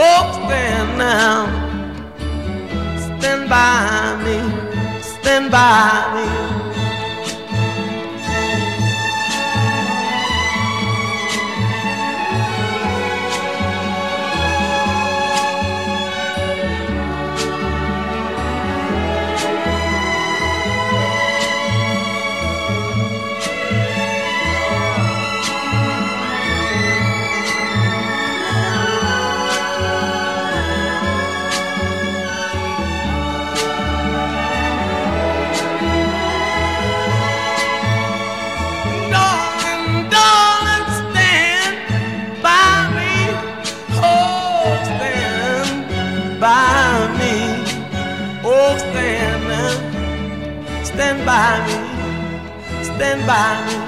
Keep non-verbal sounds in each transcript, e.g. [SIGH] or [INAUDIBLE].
Oh, stand now, stand by me, stand by me. By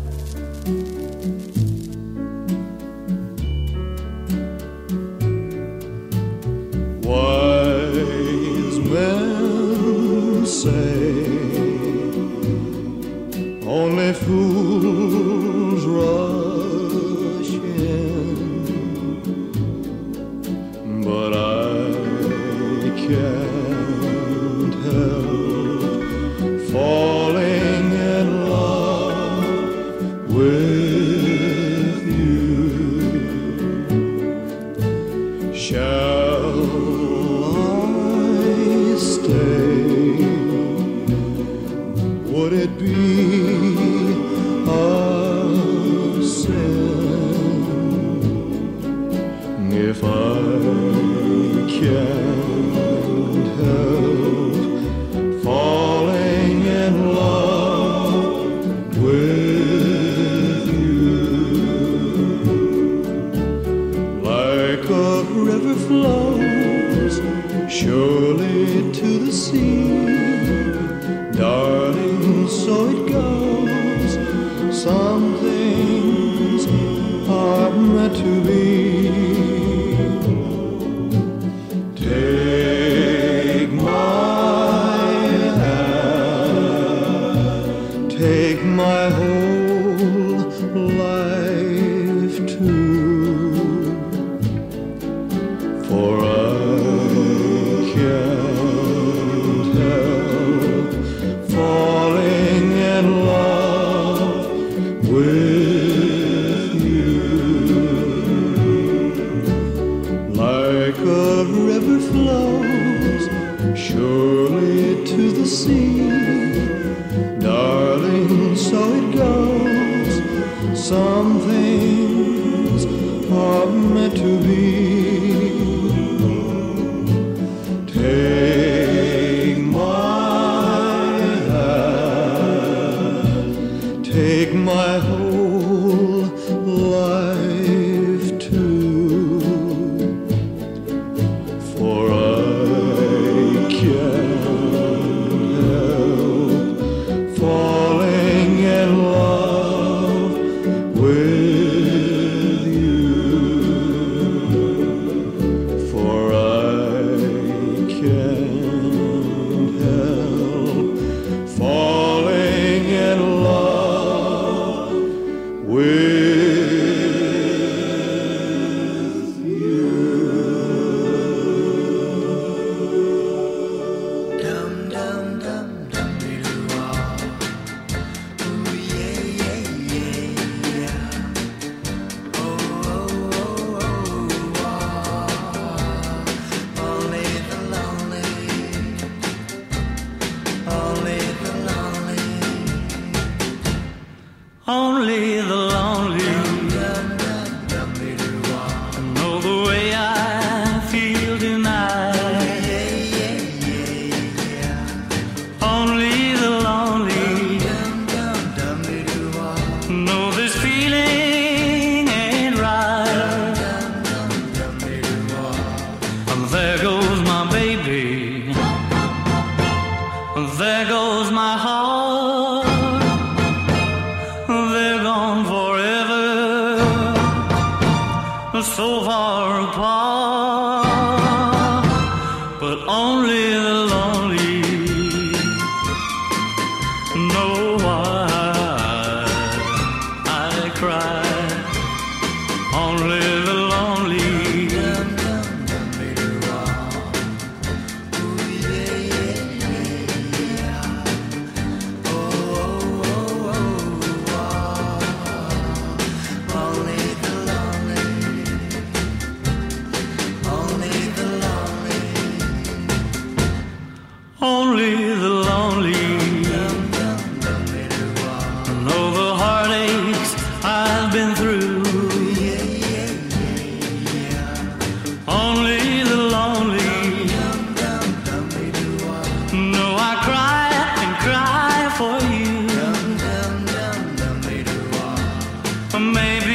maybe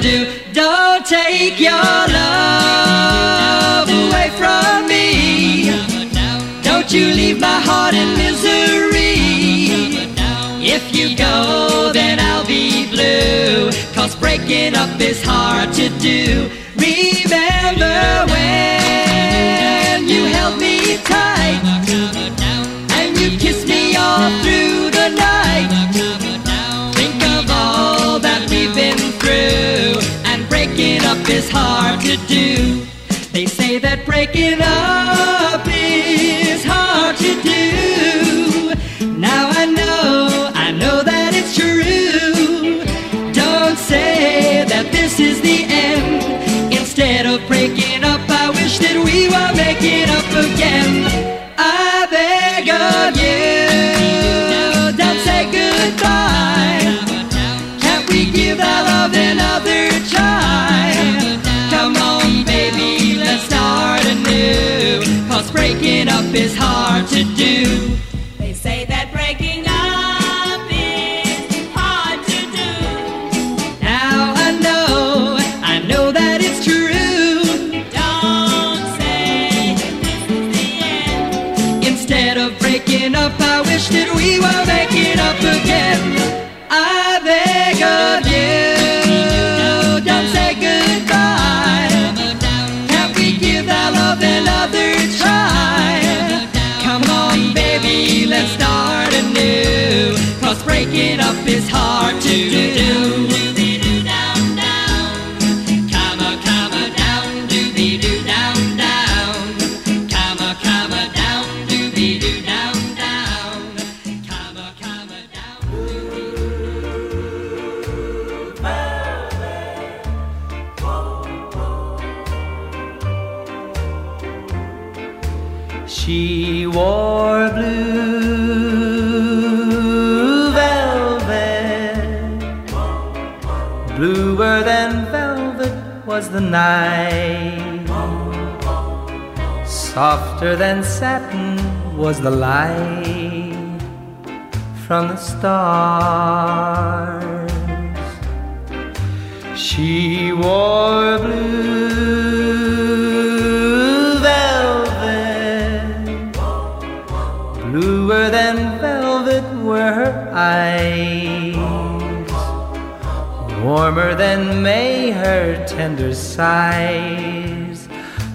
do. Don't take your love away from me. Don't you leave my heart in misery. If you go, then I'll be blue. Cause breaking up is hard to do. up is hard to do. They say that breaking up is hard to do. Now I know, I know that it's true. Don't say that this is the end. Instead of breaking up, I wish that we were making up again. Breaking up is hard to do. Breaking up night. Softer than satin was the light from the stars. She wore blue velvet. Bluer than velvet were her eyes. Warmer than May her tender sighs.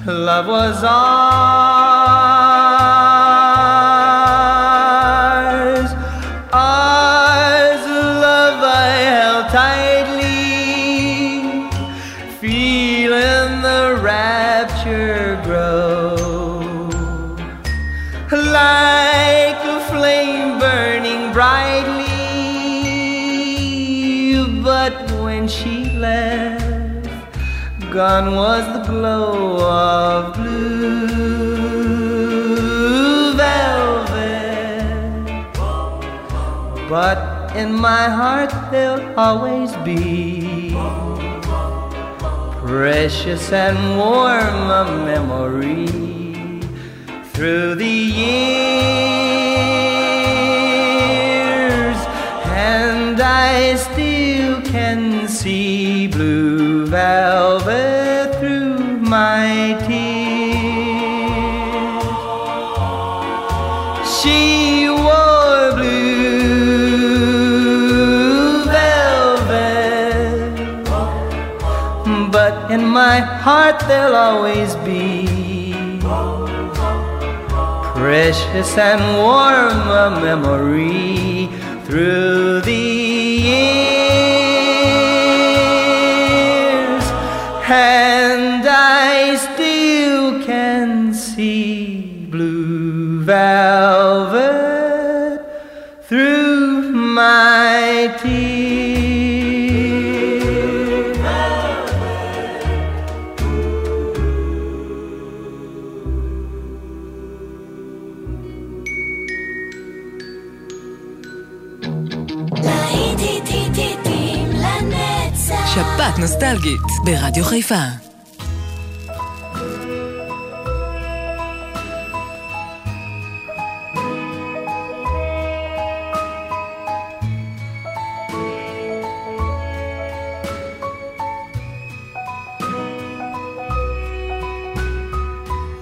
Love was ours. Gone was the glow of blue velvet. But in my heart, there'll always be precious and warm a memory through the years, and I still can see blue velvet through my tears. She wore blue velvet but in my heart there'll always be precious and warm a memory through the and I still can see blue velvet through my tears. שפעת נוסטלגית ברדיו חיפה.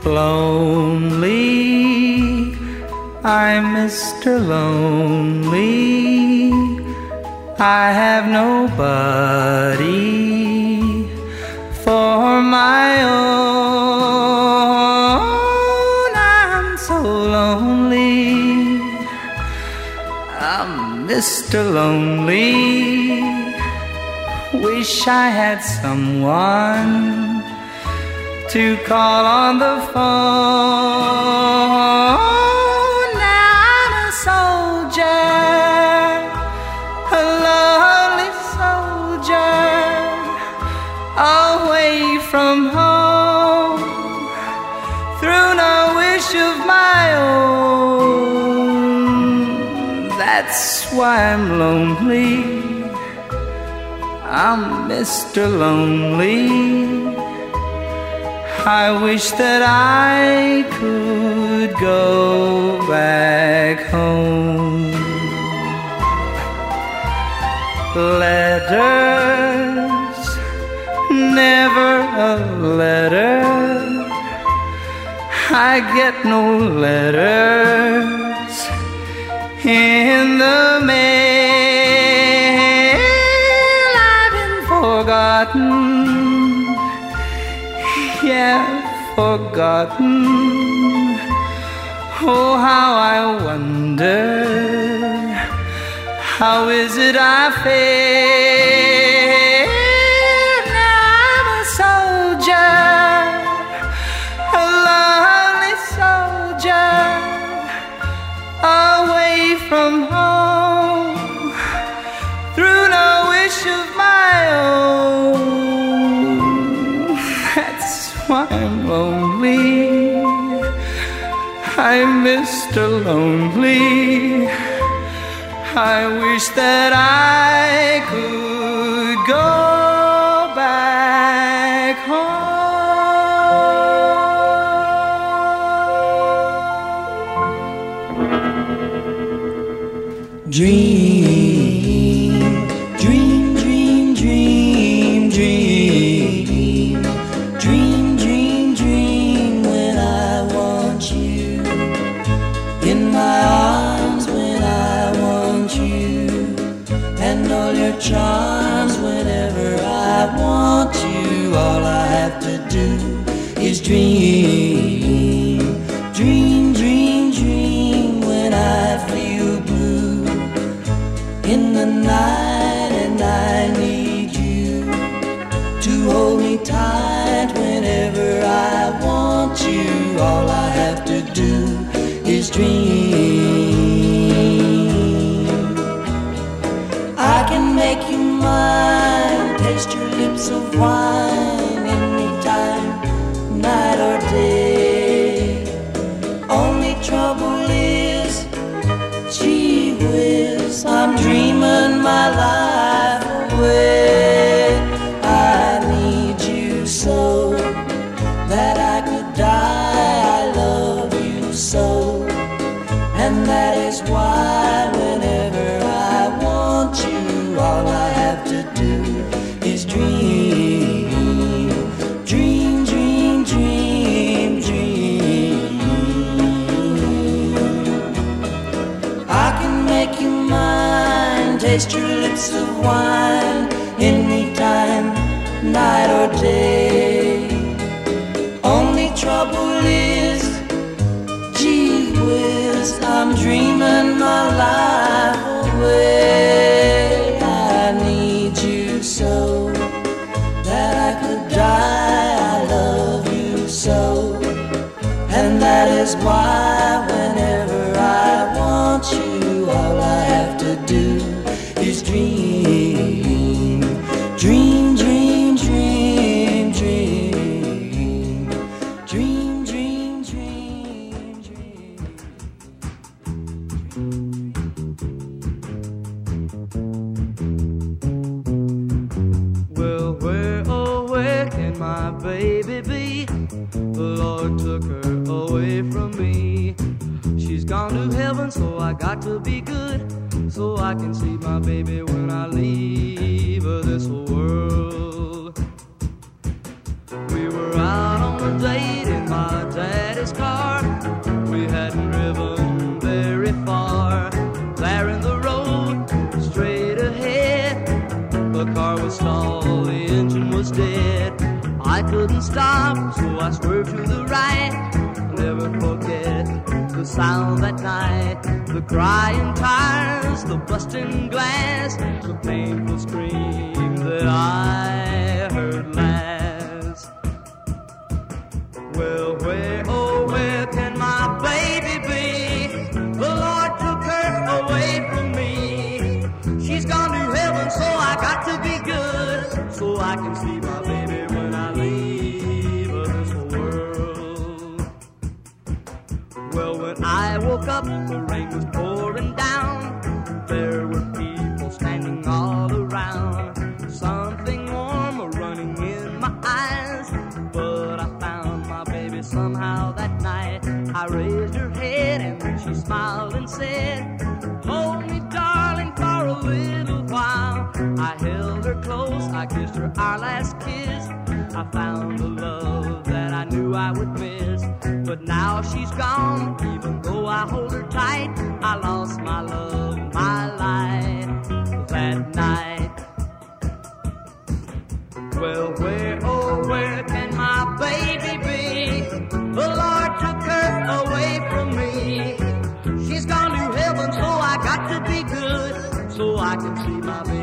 Lonely, I'm Mr. Lonely. I have nobody for my own. I'm so lonely. I'm Mr. Lonely. Wish I had someone to call on the phone. from home through no wish of my own. That's why I'm lonely. I'm Mr. Lonely. I wish that I could go. I get no letters in the mail. I've been forgotten, yeah, forgotten. Oh, how I wonder, how is it I fail? Mr. Lonely. I wish that I could go back home. Dream. is dream, dream, dream, dream when I feel blue in the night and I need you to hold me tight whenever I want you. All I have to do is dream. I can make you mine, taste your lips of wine sips of wine any time, night or day. Only trouble is, gee whiz, I'm dreaming my life away. Held her close, I kissed her our last kiss. I found the love that I knew I would miss. But now she's gone, even though I hold her tight. I lost my love, my life that night. Well, where, oh, where can my baby be? The Lord took her away from me. She's gone to heaven, so I got to be good. So I can see my baby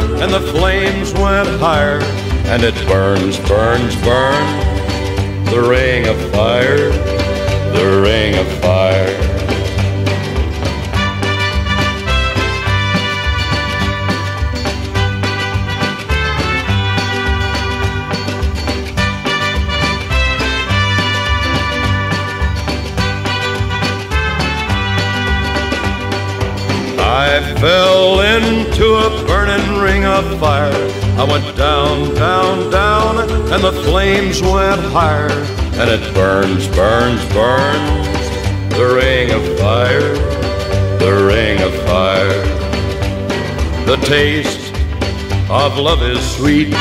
and the flames went higher. And it burns, burns, burns. The ring of fire, the ring of fire. I fell into a burning ring of fire. I went down, down, down, and the flames went higher. And it burns, burns, burns. The ring of fire, the ring of fire. The taste of love is sweet.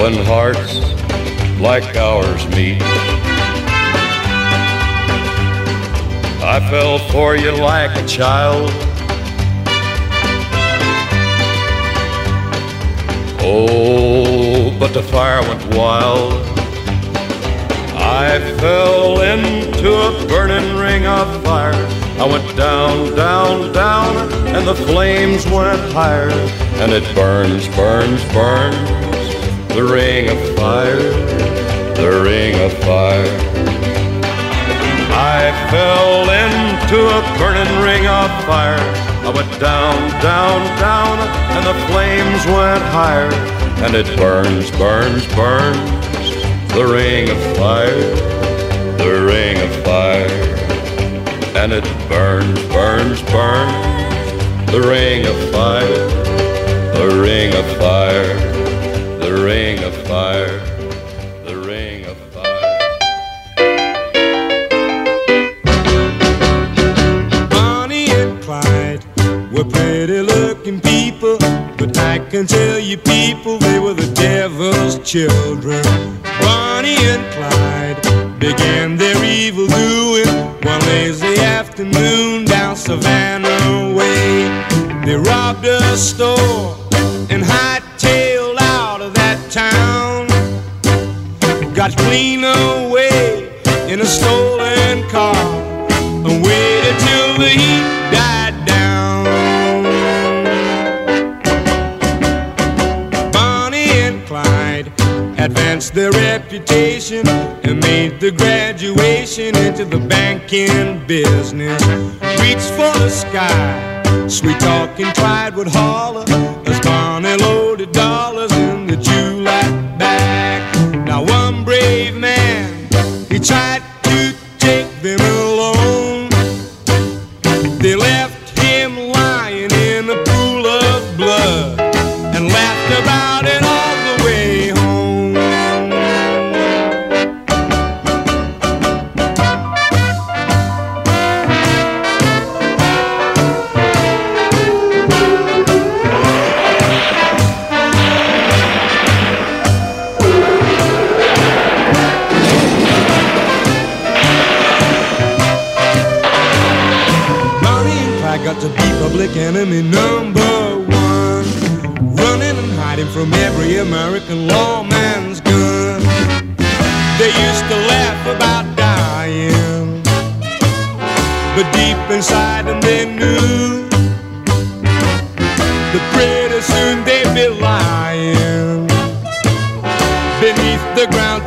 When hearts like ours meet. I fell for you like a child. Oh, but the fire went wild. I fell into a burning ring of fire. I went down, down, down, and the flames went higher. And it burns, burns, burns. The ring of fire, the ring of fire. I fell into a burning ring of fire. I went down, down, down, and the flames went higher. And it burns, burns, burns. The ring of fire, the ring of fire. And it burns, burns, burns. The ring of fire, the ring of fire, the ring of fire, children.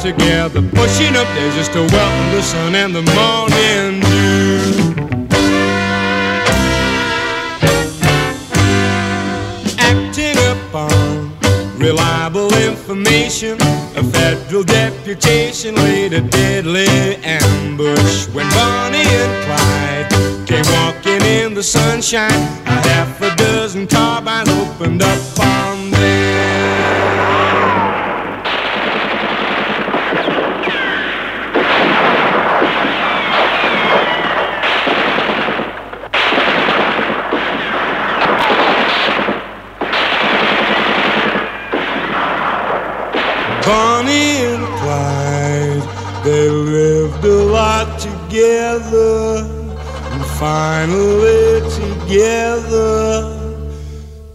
together, pushing up there just to welcome the sun and the morning dew. Acting upon reliable information, a federal deputation laid a deadly ambush when Bonnie and Clyde came walking in the sunshine. A half a dozen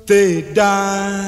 they die.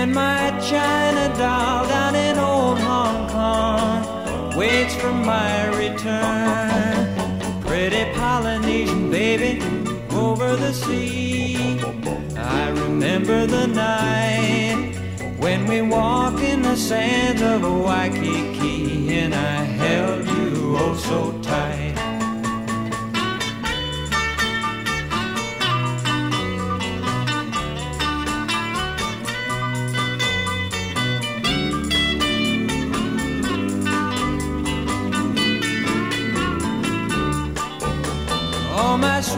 And my China doll down in old Hong Kong waits for my return. Pretty Polynesian baby over the sea. I remember the night when we walked in the sands of Waikiki and I held you oh so tight.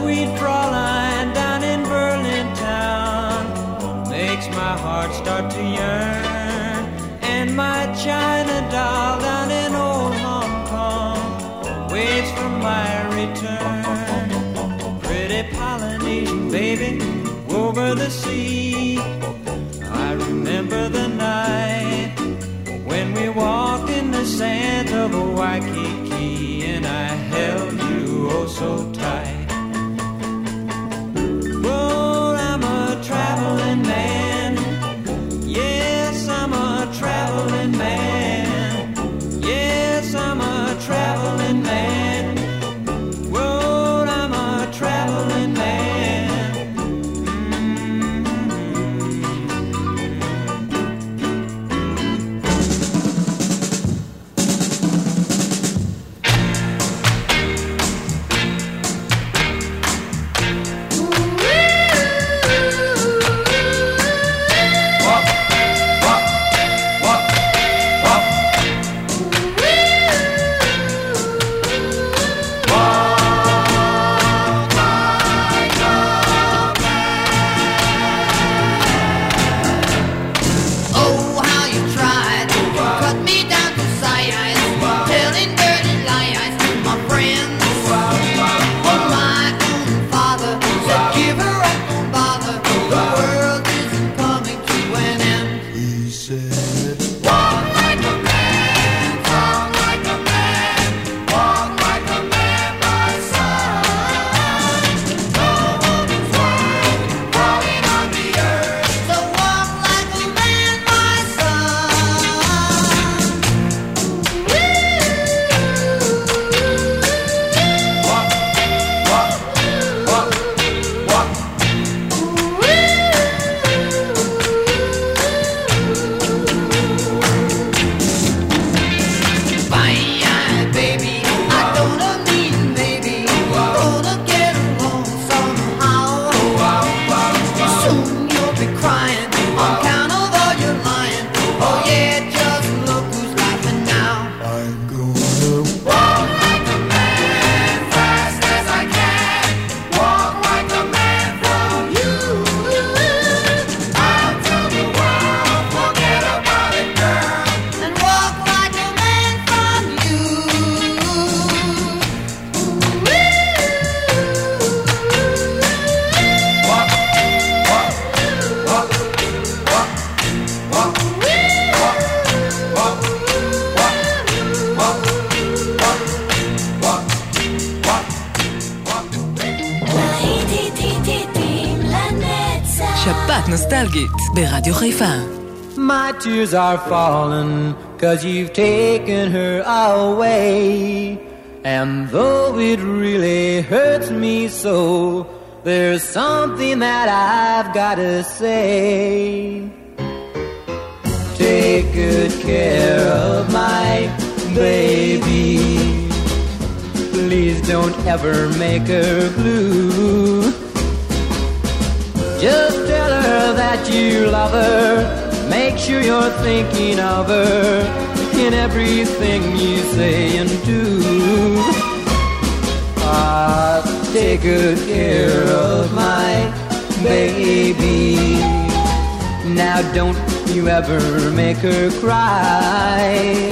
sweet Fräulein down in Berlin town makes my heart start to yearn. And my China doll down in old Hong Kong waits for my return. Pretty Polynesian baby over the sea. I remember the night when we walked in the sand of Waikiki. שפעת נוסטלגית ברדיו חיפה. My tears are falling, cause you've taken her away. And though it really hurts me so, there's something that I've gotta say. Take good care of my baby. Please don't ever make her blue. Just tell her that you love her. Make sure you're thinking of her in everything you say and do. Ah, take good care of my baby. Now don't you ever make her cry.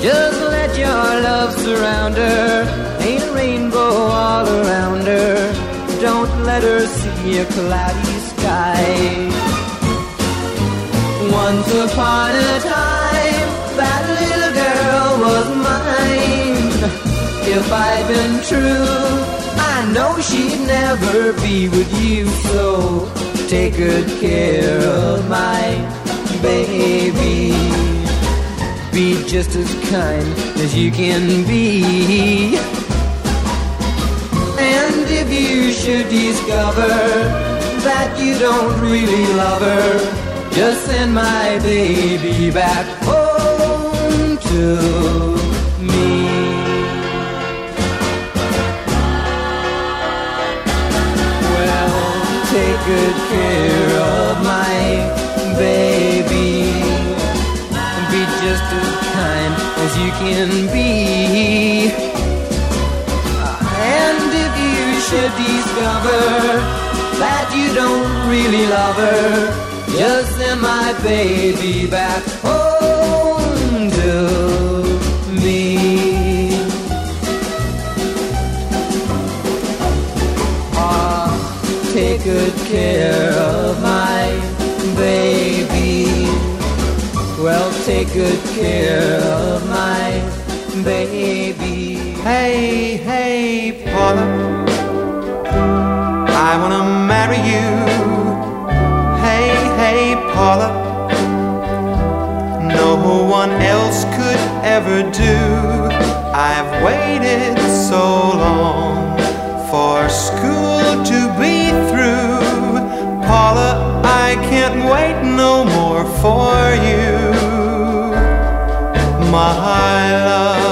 Just let your love surround her. Ain't a rainbow all around her. Don't let her see a cloudy sky. Once upon a time, that little girl was mine. If I'd been true, I know she'd never be with you. So take good care of my baby. Be just as kind as you can be. And if you should discover that you don't really love her, just send my baby back home to me. Well, take good care of my baby. Be just as kind as you can be. And if you should discover that you don't really love her, just send my baby back home to me. Ah, take good care of my baby. Well, take good care of my baby. Hey, hey, Paula, I wanna marry you. Hey, hey, Paula, no one else could ever do. I've waited so long for school to be through. Paula, I can't wait no more for you. My love,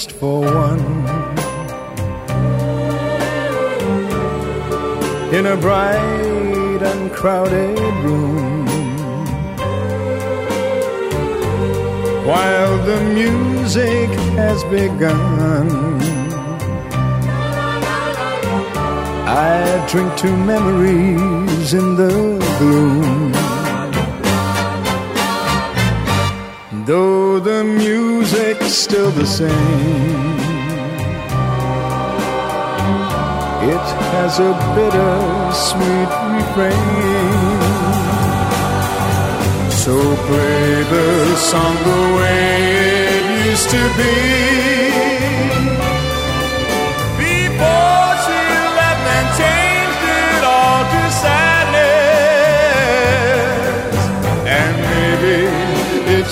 just for one. In a bright and crowded room, while the music has begun. I drink to memories in the gloom. Though the music's still the same, it has a bitter sweet refrain. So play the song the way it used to be.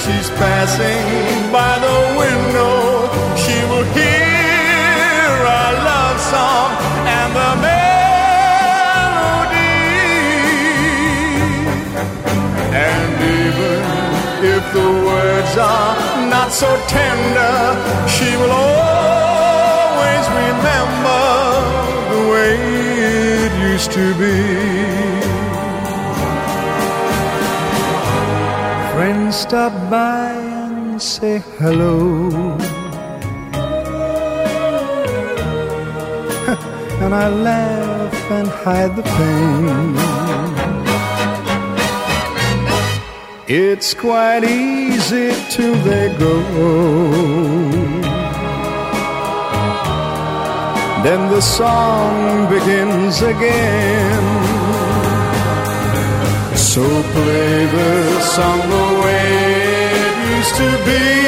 She's passing by the window, she will hear our love song and the melody. And even if the words are not so tender, she will always remember the way it used to be. Friends stop by and say hello. [LAUGHS] and I laugh and hide the pain. It's quite easy till they go. Then the song begins again. So play the song the way it used to be.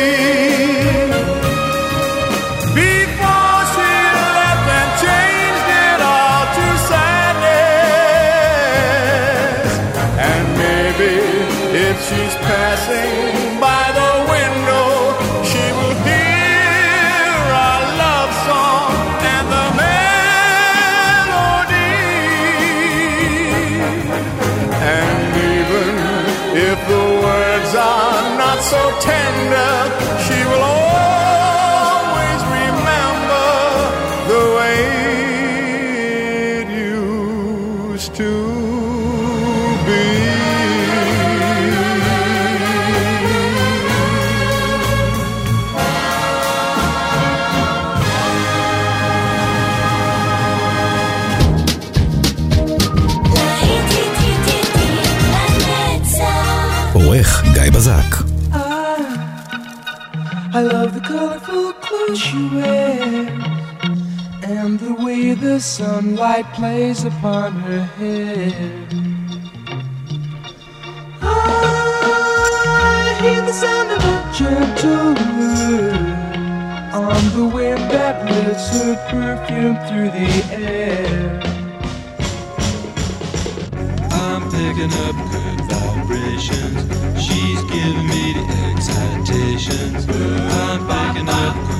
So tender, the sunlight plays upon her hair. I hear the sound of a gentle word on the wind that lifts her perfume through the air. I'm picking up good vibrations. She's giving me the excitations. I'm picking up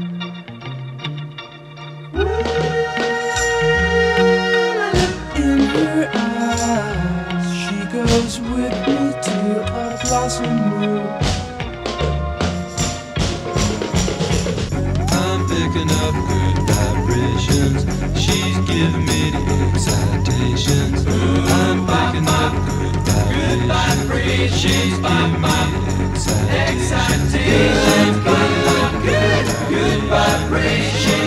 excitations. I'm picking up good vibrations. Me the excitations. Picking good, good vibrations.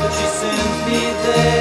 But she sends me there